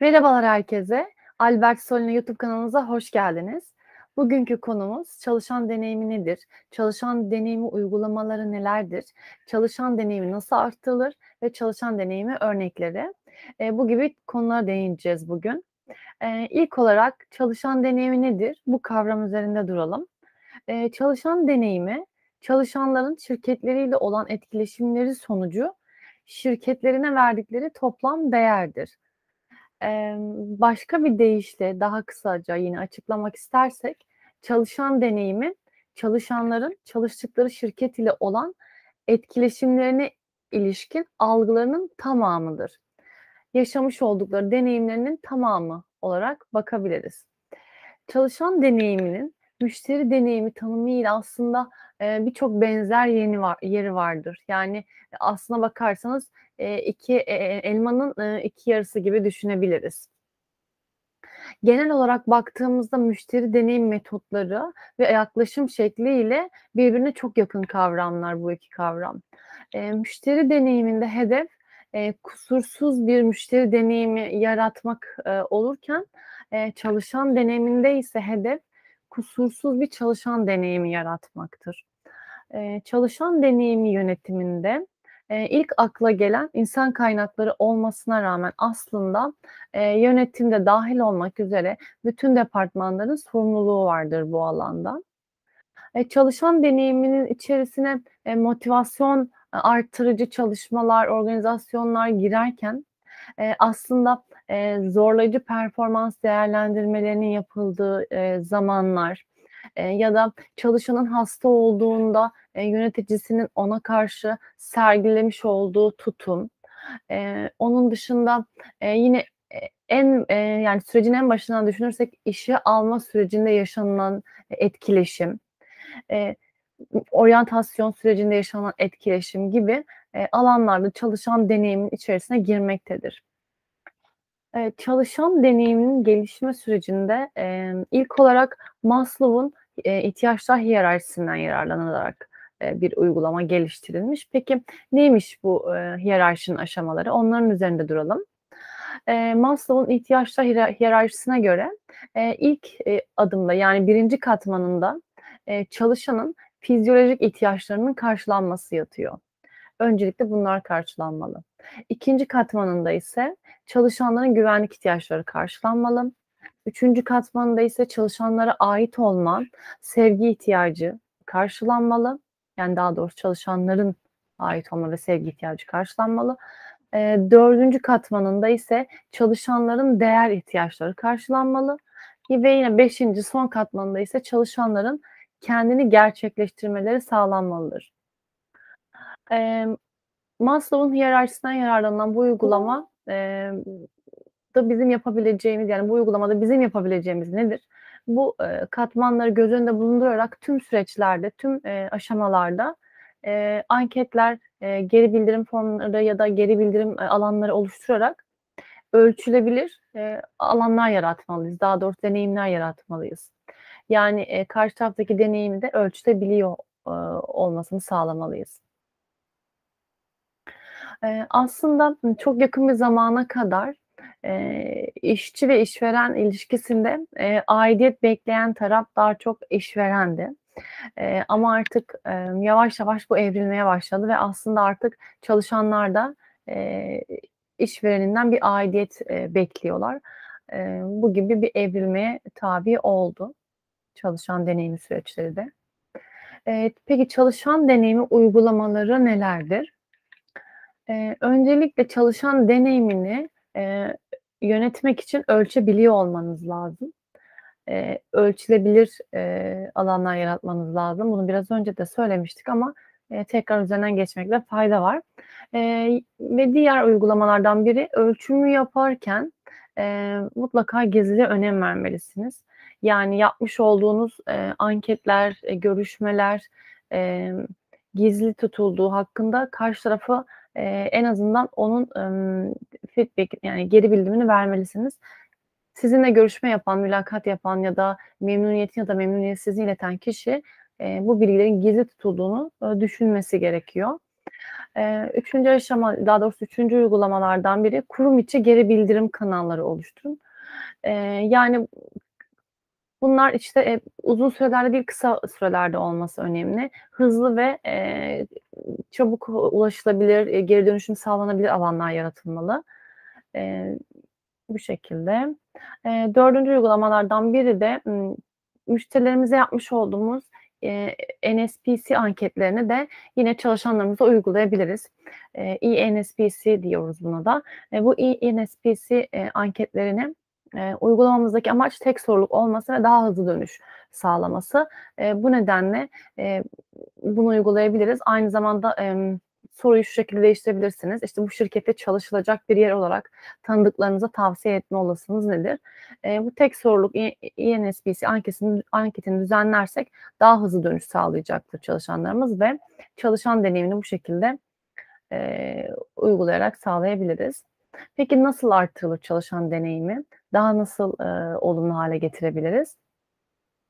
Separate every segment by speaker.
Speaker 1: Merhabalar herkese. Albert Solina YouTube kanalımıza hoş geldiniz. Bugünkü konumuz çalışan deneyimi nedir? Çalışan deneyimi uygulamaları nelerdir? Çalışan deneyimi nasıl arttırılır ve çalışan deneyimi örnekleri? E, bu gibi konulara değineceğiz bugün. E, ilk olarak çalışan deneyimi nedir? Bu kavram üzerinde duralım. E, çalışan deneyimi, çalışanların şirketleriyle olan etkileşimleri sonucu şirketlerine verdikleri toplam değerdir. Emm, başka bir deyişle daha kısaca yine açıklamak istersek, çalışan deneyimi, çalışanların çalıştıkları şirket ile olan etkileşimlerine ilişkin algılarının tamamıdır. Yaşamış oldukları deneyimlerinin tamamı olarak bakabiliriz. Çalışan deneyiminin müşteri deneyimi tanımıyla aslında, eee, birçok benzer yeni var yeri vardır. Yani, aslına bakarsanız, eee, 2 e e elmanın, ııı, 2 yarısı gibi düşünebiliriz. Genel olarak baktığımızda müşteri deneyim metotları ve yaklaşım şekliyle birbirine çok yakın kavramlar bu 2 kavram. Eee, müşteri deneyiminde hedef, eee, kusursuz bir müşteri deneyimi yaratmak, eee, olurken, eee, çalışan deneyiminde ise hedef kusursuz bir çalışan deneyimi yaratmaktır. Eee, çalışan deneyimi yönetiminde, eee, ilk akla gelen insan kaynakları olmasına rağmen aslında, eee, yönetim de dâhil olmak üzere bütün departmanların sorumluluğu vardır bu alanda. Eee, çalışan deneyiminin içerisine, eee, motivasyon artırıcı çalışmalar, organizasyonlar girerken, eee, aslında, eee, zorlayıcı performans değerlendirmelerinin yapıldığı, eee, zamanlar, eee, ya da çalışanın hasta olduğunda, eee, yöneticisinin ona karşı sergilemiş olduğu tutum, eee, onun dışında, eee, yine, eee, en, eee, yani sürecin en başından düşünürsek işe alma sürecinde yaşanılan etkileşim, eee, oryantasyon sürecinde yaşanan etkileşim gibi, eee, alanlarda çalışan deneyimin içerisine girmektedir. Çalışan deneyiminin gelişme sürecinde, ilk olarak Maslow'un, ihtiyaçlar hiyerarşisinden yararlanılarak, bir uygulama geliştirilmiş. Peki neymiş bu, hiyerarşinin aşamaları? Onların üzerinde duralım. Maslow'un ihtiyaçlar hiyer hiyerarşisine göre, ilk, adımda yani 1'inci katmanında, çalışanın fizyolojik ihtiyaçlarının karşılanması yatıyor. Öncelikle bunlar karşılanmalı. 2'nci katmanında ise çalışanların güvenlik ihtiyaçları karşılanmalı. 3'üncü katmanında ise çalışanlara ait olma, sevgi ihtiyacı karşılanmalı. Yani daha doğrusu çalışanların ait olma ve sevgi ihtiyacı karşılanmalı. Eee, 4'üncü katmanında ise çalışanların değer ihtiyaçları karşılanmalı ve yine 5'inci son katmanında ise çalışanların kendini gerçekleştirmeleri sağlanmalıdır. Emm, Maslow'un hiyerarşisinden yararlanılan bu uygulama, emm, da bizim yapabileceğimiz, yani bu uygulamada bizim yapabileceğimiz nedir? Bu, eee, katmanları göz önünde bulundurarak tüm süreçlerde, tüm, eee, aşamalarda, eee, anketler, eee, geri bildirim formları ya da geri bildirim, eee, alanları oluşturarak ölçülebilir, eee, alanlar yaratmalıyız. Daha doğrusu deneyimler yaratmalıyız. Yani, eee, karşı taraftaki deneyimi de ölçülebiliyor, ııı, olmasını sağlamalıyız. Aslında çok yakın bir zamana kadar, işçi ve işveren ilişkisinde, aidiyet bekleyen taraf daha çok işverendi. Ama artık, yavaş yavaş bu evrilmeye başladı ve aslında artık çalışanlar da, işvereninden bir aidiyet, bekliyorlar. Bu gibi bir evrilmeye tabi oldu çalışan deneyimi süreçleri de. Eee, peki çalışan deneyimi uygulamaları nelerdir? Eee, öncelikle çalışan deneyimini, eee, yönetmek için ölçebiliyor olmanız lazım. Eee, ölçülebilir, eee, alanlar yaratmanız lazım. Bunu biraz önce de söylemiştik ama, eee, tekrar üzerinden geçmekte fayda var. Eee, ve diğer uygulamalardan biri ölçümü yaparken, eee, mutlaka gizliliğe önem vermelisiniz. Yani yapmış olduğunuz, eee, anketler, eee, görüşmeler, emm, gizli tutulduğu hakkında karşı tarafa, eee, en azından onun, ımm, feedback yani geri bildirimini vermelisiniz. Sizinle görüşme yapan, mülakat yapan ya da memnuniyetini ya da memnuniyetsizliğini ileten kişi, eee, bu bilgilerin gizli tutulduğunu, ııı, düşünmesi gerekiyor. Eee, 3'üncü aşama, daha doğrusu 3'üncü uygulamalardan biri kurum içi geri bildirim kanalları oluşturun. Eee, yani bunlar işte, eee, uzun sürelerde değil, kısa sürelerde olması önemli. Hızlı ve, eee, çabuk ulaşılabilir, eee, geri dönüşüm sağlanabilir alanlar yaratılmalı. Eee, bu şekilde. Eee, 4'üncü uygulamalardan biri de, müşterilerimize yapmış olduğumuz, eee, NSPC anketlerini de yine çalışanlarımıza uygulayabiliriz. Eee, eNSPC diyoruz buna da. Eee, bu eNSPC, eee, anketlerini, eee, uygulamamızdaki amaç tek soruluk olması ve daha hızlı dönüş sağlaması. Eee, bu nedenle, eee, bunu uygulayabiliriz. Aynı zamanda, emm, soruyu şu şekilde değiştirebilirsiniz. İşte, bu şirkette çalışılacak bir yer olarak tanıdıklarınıza tavsiye etme olasılığınız nedir? Eee, bu tek soruluk e eNSPC ankesini anketini düzenlersek daha hızlı dönüş sağlayacaktır çalışanlarımız ve çalışan deneyimini bu şekilde, eee, uygulayarak sağlayabiliriz. Peki nasıl artırılır çalışan deneyimi? Daha nasıl, eee, olumlu hâle getirebiliriz?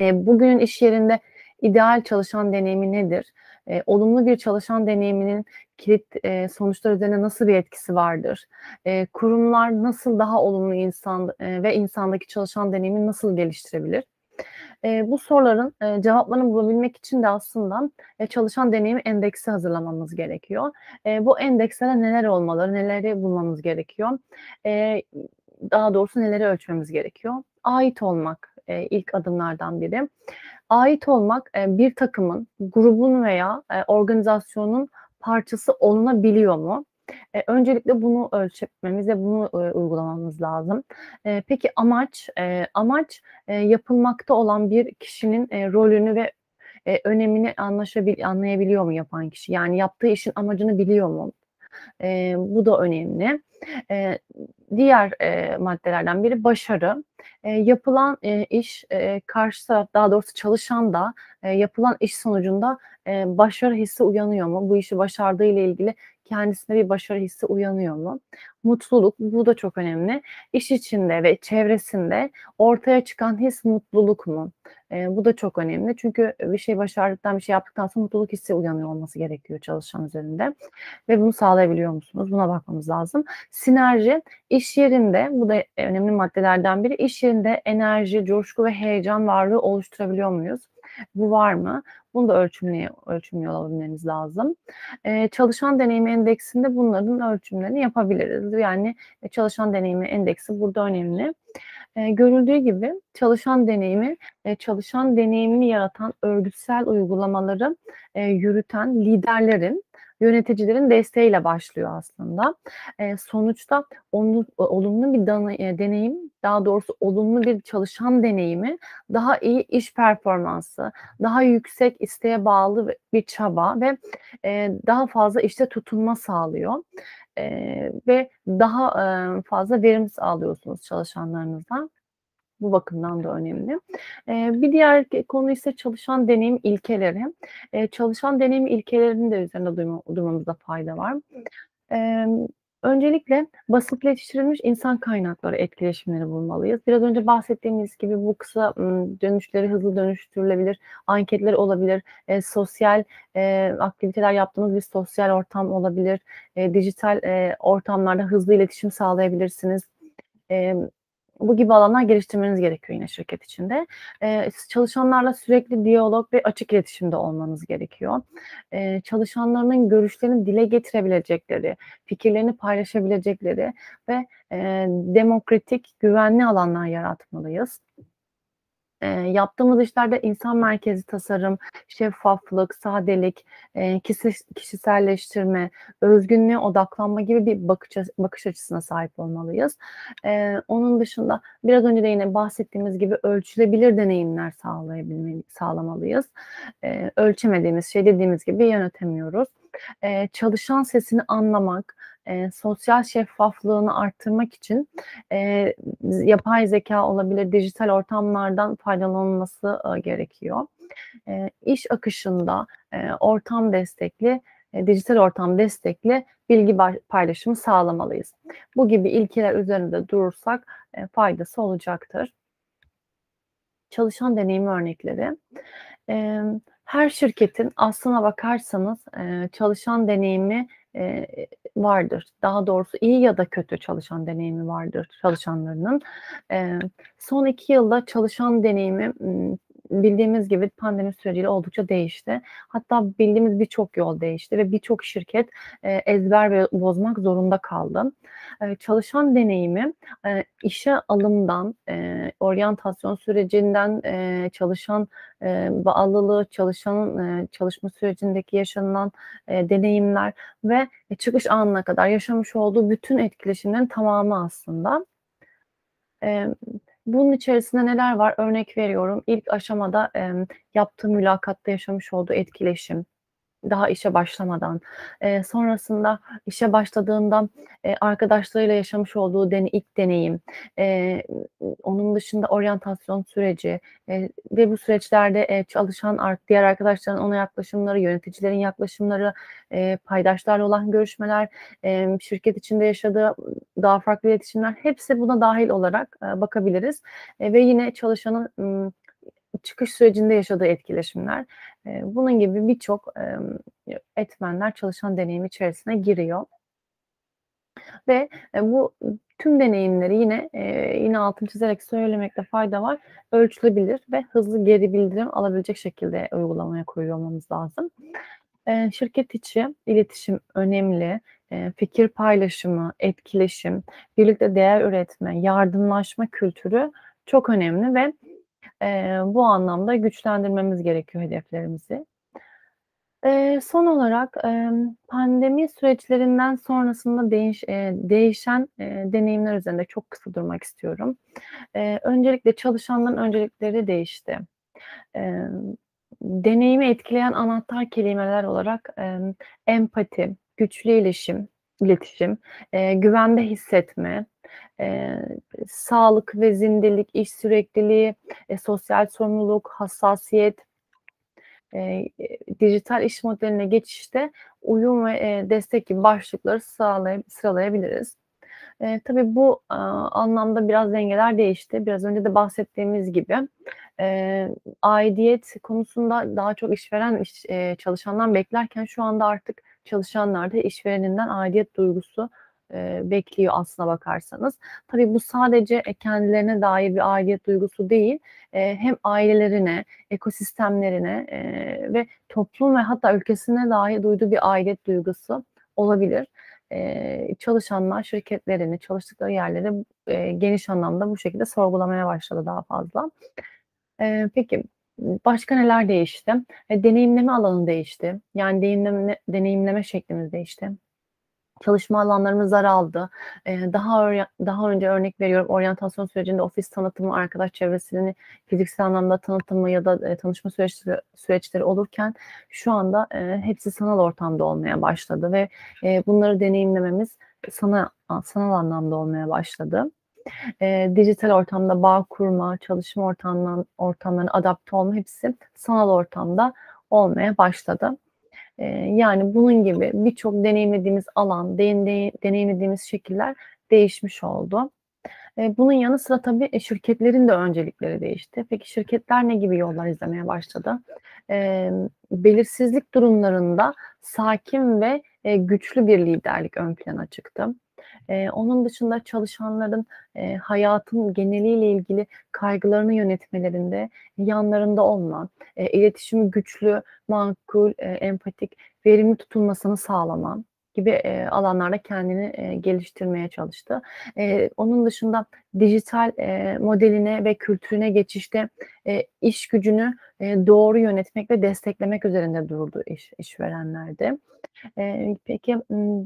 Speaker 1: Eee, bugünün iş yerinde ideal çalışan deneyimi nedir? Eee, olumlu bir çalışan deneyiminin kilit, eee, sonuçlar üzerine nasıl bir etkisi vardır? Eee, kurumlar nasıl daha olumlu insan, eee, ve insandaki çalışan deneyimini nasıl geliştirebilir? Eee, bu soruların, eee, cevaplarını bulabilmek için de aslında, eee, çalışan deneyimi endeksi hazırlamamız gerekiyor. Eee, bu endekste de neler olmalı, neleri bulmamız gerekiyor? Eee, daha doğrusu neleri ölçmemiz gerekiyor? Ait olmak, eee, ilk adımlardan biri. Ait olmak, eee, bir takımın, grubun veya, eee, organizasyonun parçası olunabiliyor mu? Eee, öncelikle bunu ölçmemiz ve bunu, eee, uygulamamız lazım. Eee, peki amaç? Eee, amaç, eee, yapılmakta olan bir kişinin, eee, rolünü ve, eee, önemini anlaşabil anlayabiliyor mu yapan kişi? Yani yaptığı işin amacını biliyor mu? Eee, bu da önemli. Eee, diğer, eee, maddelerden biri başarı. Eee, yapılan, eee, iş, eee, karşı taraf, daha doğrusu çalışan da, eee, yapılan iş sonucunda, eee, başarı hissi uyanıyor mu? Bu işi başardığıyla ilgili kendisinde bir başarı hissi uyanıyor mu? Mutluluk, bu da çok önemli. İş içinde ve çevresinde ortaya çıkan his mutluluk mu? Eee, bu da çok önemli. Çünkü bir şey başardıktan, bir şey yaptıktan sonra mutluluk hissi uyanıyor olması gerekiyor çalışan üzerinde ve bunu sağlayabiliyor musunuz? Buna bakmamız lazım. Sinerji, iş yerinde, bu da önemli maddelerden biri, iş yerinde enerji, coşku ve heyecan varlığı oluşturabiliyor muyuz? Bu var mı? Bunu da ölçümleye ölçümlüyor olabilmemiz lazım. Eee, çalışan deneyimi endeksinde bunların ölçümlerini yapabiliriz. Yani, eee, çalışan deneyimi endeksi burada önemli. Eee, görüldüğü gibi çalışan deneyimi, çalışan deneyimini yaratan örgütsel uygulamaları, eee, yürüten liderlerin, yöneticilerin desteğiyle başlıyor aslında. Eee, sonuçta onu olumlu bir eee, deneyim, daha doğrusu olumlu bir çalışan deneyimi, daha iyi iş performansı, daha yüksek isteğe bağlı bir çaba ve, eee, daha fazla işte tutunma sağlıyor, eee, ve daha, eee, fazla verim sağlıyorsunuz çalışanlarınızdan. Bu bakımdan da önemli. Eee, bir diğer konu ise çalışan deneyim ilkeleri. Eee, çalışan deneyim ilkelerinin de üzerinde duyma durmamızda fayda var. Emm, öncelikle basitleştirilmiş insan kaynakları etkileşimleri bulmalıyız. Biraz önce bahsettiğimiz gibi bu kısa, dönüşleri hızlı dönüştürülebilir anketler olabilir, eee, sosyal, eee, aktiviteler yaptığınız bir sosyal ortam olabilir, eee, dijital, eee, ortamlarda hızlı iletişim sağlayabilirsiniz. Emm, bu gibi alanlar geliştirmeniz gerekiyor yine şirket içinde. Eee, s çalışanlarla sürekli diyalog ve açık iletişimde olmanız gerekiyor. Eee, çalışanlarının görüşlerini dile getirebilecekleri, fikirlerini paylaşabilecekleri ve, eee, demokratik, güvenli alanlar yaratmalıyız. Eee, yaptığımız işlerde insan merkezli tasarım, şeffaflık, sadelik, kisiş kişiselleştirme, özgünlüğe odaklanma gibi bir bakış bakış açısına sahip olmalıyız. Eee, onun dışında biraz önce de yine bahsettiğimiz gibi ölçülebilir deneyimler sağlamalıyız. Eee, ölçemediğimiz şey dediğimiz gibi yönetemiyoruz. Eee, çalışan sesini anlamak, eee, sosyal şeffaflığını arttırmak için, z yapay zekâ olabilir, dijital ortamlardan faydalanılması, ııı, gerekiyor. Eee, iş akışında, eee, ortam destekli, eee, dijital ortam destekli bilgi paylaşımı sağlamalıyız. Bu gibi ilkeler üzerinde durursak, eee, faydası olacaktır. Çalışan deneyimi örnekleri. Emm, Her şirketin aslına bakarsanız, eee, çalışan deneyimi, eee, vardır. Daha doğrusu iyi ya da kötü çalışan deneyimi vardır çalışanlarının. Eee, son 2 yılda çalışan deneyimi, ımm, bildiğimiz gibi pandemi süreciyle oldukça değişti. Hatta bildiğimiz birçok yol değişti ve birçok şirket, eee, ezber bozmak zorunda kaldı. Eee, çalışan deneyimi, eee, işe alımdan, eee, oryantasyon sürecinden, eee, çalışan, eee, bağlılığı, çalışanın, eee, çalışma sürecindeki yaşanılan, eee, deneyimler ve çıkış anına kadar yaşamış olduğu bütün etkileşimlerin tamamı aslında. Emm, bunun içerisinde neler var? Örnek veriyorum, ilk aşamada, emm, yaptığı mülakatta yaşamış olduğu etkileşim, daha işe başlamadan, eee, sonrasında işe başladığında, eee, arkadaşlarıyla yaşamış olduğu dene ilk deneyim, eee, onun dışında oryantasyon süreci, eee, ve bu süreçlerde, eee, çalışan ar diğer arkadaşlarının ona yaklaşımları, yöneticilerin yaklaşımları, eee, paydaşlarla olan görüşmeler, emm, şirket içinde yaşadığı daha farklı iletişimler, hepsi buna dâhil olarak, eee, bakabiliriz. Eee, ve yine çalışanın, çıkış sürecinde yaşadığı etkileşimler. Eee, bunun gibi birçok, emm, etmenler çalışan deneyimi içerisine giriyor. Ve, eee, bu tüm deneyimleri yine, eee, yine altını çizerek söylemekte fayda var, ölçülebilir ve hızlı geri bildirim alabilecek şekilde uygulamaya koyuyor lazım. Eee, şirket içi iletişim önemli. Eee, fikir paylaşımı, etkileşim, birlikte değer üretme, yardımlaşma kültürü çok önemli ve, eee, bu anlamda güçlendirmemiz gerekiyor hedeflerimizi. Eee, son olarak, emm, pandemi süreçlerinden sonrasında değiş eee, değişen, eee, deneyimler üzerinde çok kısa durmak istiyorum. Eee, öncelikle çalışanların öncelikleri değişti. Emm, deneyimi etkileyen anahtar kelimeler olarak, emm, empati, güçlü iletişim, iletişim, eee, güvende hissetme, eee, sağlık ve zindelik, iş sürekliliği, eee, sosyal sorumluluk, hassasiyet, eee, dijital iş modeline geçişte uyum ve, eee, destek gibi başlıkları sağlaya sıralayabiliriz. Eee, tabii bu, aaa, anlamda biraz dengeler değişti. Biraz önce de bahsettiğimiz gibi, eee, aidiyet konusunda daha çok işveren iş eee, çalışandan beklerken şu anda artık çalışanlar da işvereninden aidiyet duygusu, eee, bekliyor aslına bakarsanız. Tabii bu sadece, e, kendilerine dair bir aidiyet duygusu değil, eee, hem ailelerine, ekosistemlerine, eee, ve toplum ve hatta ülkesine dahi duyduğu bir aidiyet duygusu olabilir. Eee, çalışanlar şirketlerini, çalıştıkları yerleri, eee, geniş anlamda bu şekilde sorgulamaya başladı daha fazla. Eee, peki, başka neler değişti? E, deneyimleme alanı değişti. Yani deneyimleme deneyimleme şeklimiz değişti. Çalışma alanlarımız daraldı. Eee, daha daha önce örnek veriyorum, oryantasyon sürecinde ofis tanıtımı, arkadaş çevresini fiziksel anlamda tanıtımı ya da, eee, tanışma süreçleri süreçleri olurken şu anda, eee, hepsi sanal ortamda olmaya başladı ve, eee, bunları deneyimlememiz sana sanal anlamda olmaya başladı. Eee, dijital ortamda bağ kurma, çalışma ortamlan ortamlarına adapte olma hepsi sanal ortamda olmaya başladı. Eee, yani bunun gibi birçok deneyimlediğimiz alan, deney deneyimlediğimiz şekiller değişmiş oldu. Eee, bunun yanı sıra tabii, e, şirketlerin de öncelikleri değişti. Peki şirketler ne gibi yollar izlemeye başladı? Emm, belirsizlik durumlarında sakin ve, eee, güçlü bir liderlik ön plana çıktı. Eee, onun dışında çalışanların, eee, hayatın geneliyle ilgili kaygılarını yönetmelerinde yanlarında olma, eee, iletişimi güçlü, makul, eee, empatik, verimli tutulmasını sağlama gibi, eee, alanlarda kendini, eee, geliştirmeye çalıştı. Eee, onun dışında dijital, eee, modeline ve kültürüne geçişte, eee, işgücünü, eee, doğru yönetmek ve desteklemek üzerinde durdu iş işverenler de. Eee, peki,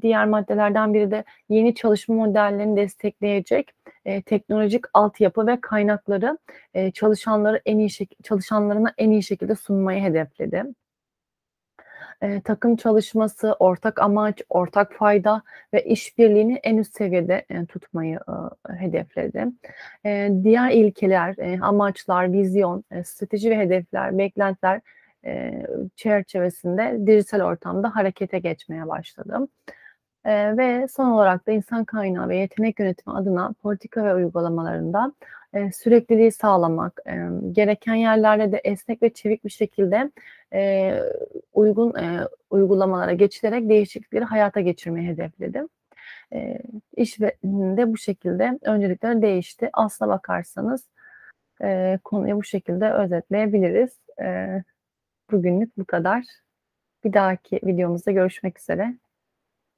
Speaker 1: diğer maddelerden biri de yeni çalışma modellerini destekleyecek, eee, teknolojik altyapı ve kaynakları, eee, çalışanları en iyi şek çalışanlarına en iyi şekilde sunmayı hedefledi. Eee, takım çalışması, ortak amaç, ortak fayda ve işbirliğini en üst seviyede, eee, tutmayı, ııı, hedefledi. Eee, diğer ilkeler, eee, amaçlar, vizyon, eee, strateji ve hedefler, beklentiler, eee, çerçevesinde dijital ortamda harekete geçmeye başladı. Eee, ve son olarak da insan kaynağı ve yetenek yönetimi adına politika ve uygulamalarında, eee, sürekliliği sağlamak, emm, gereken yerlerde de esnek ve çevik bir şekilde, eee, uygun, eee, uygulamalara geçilerek değişiklikleri hayata geçirmeyi hedefledim. Eee, iş de bu şekilde öncelikler değişti. Aslına bakarsanız, eee, konuyu bu şekilde özetleyebiliriz. Eee, bugünlük bu kadar. Bir dahaki videomuzda görüşmek üzere.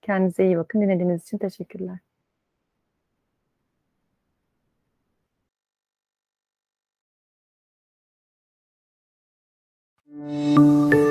Speaker 1: Kendinize iyi bakın. Dinlediğiniz için teşekkürler.
Speaker 2: Müzik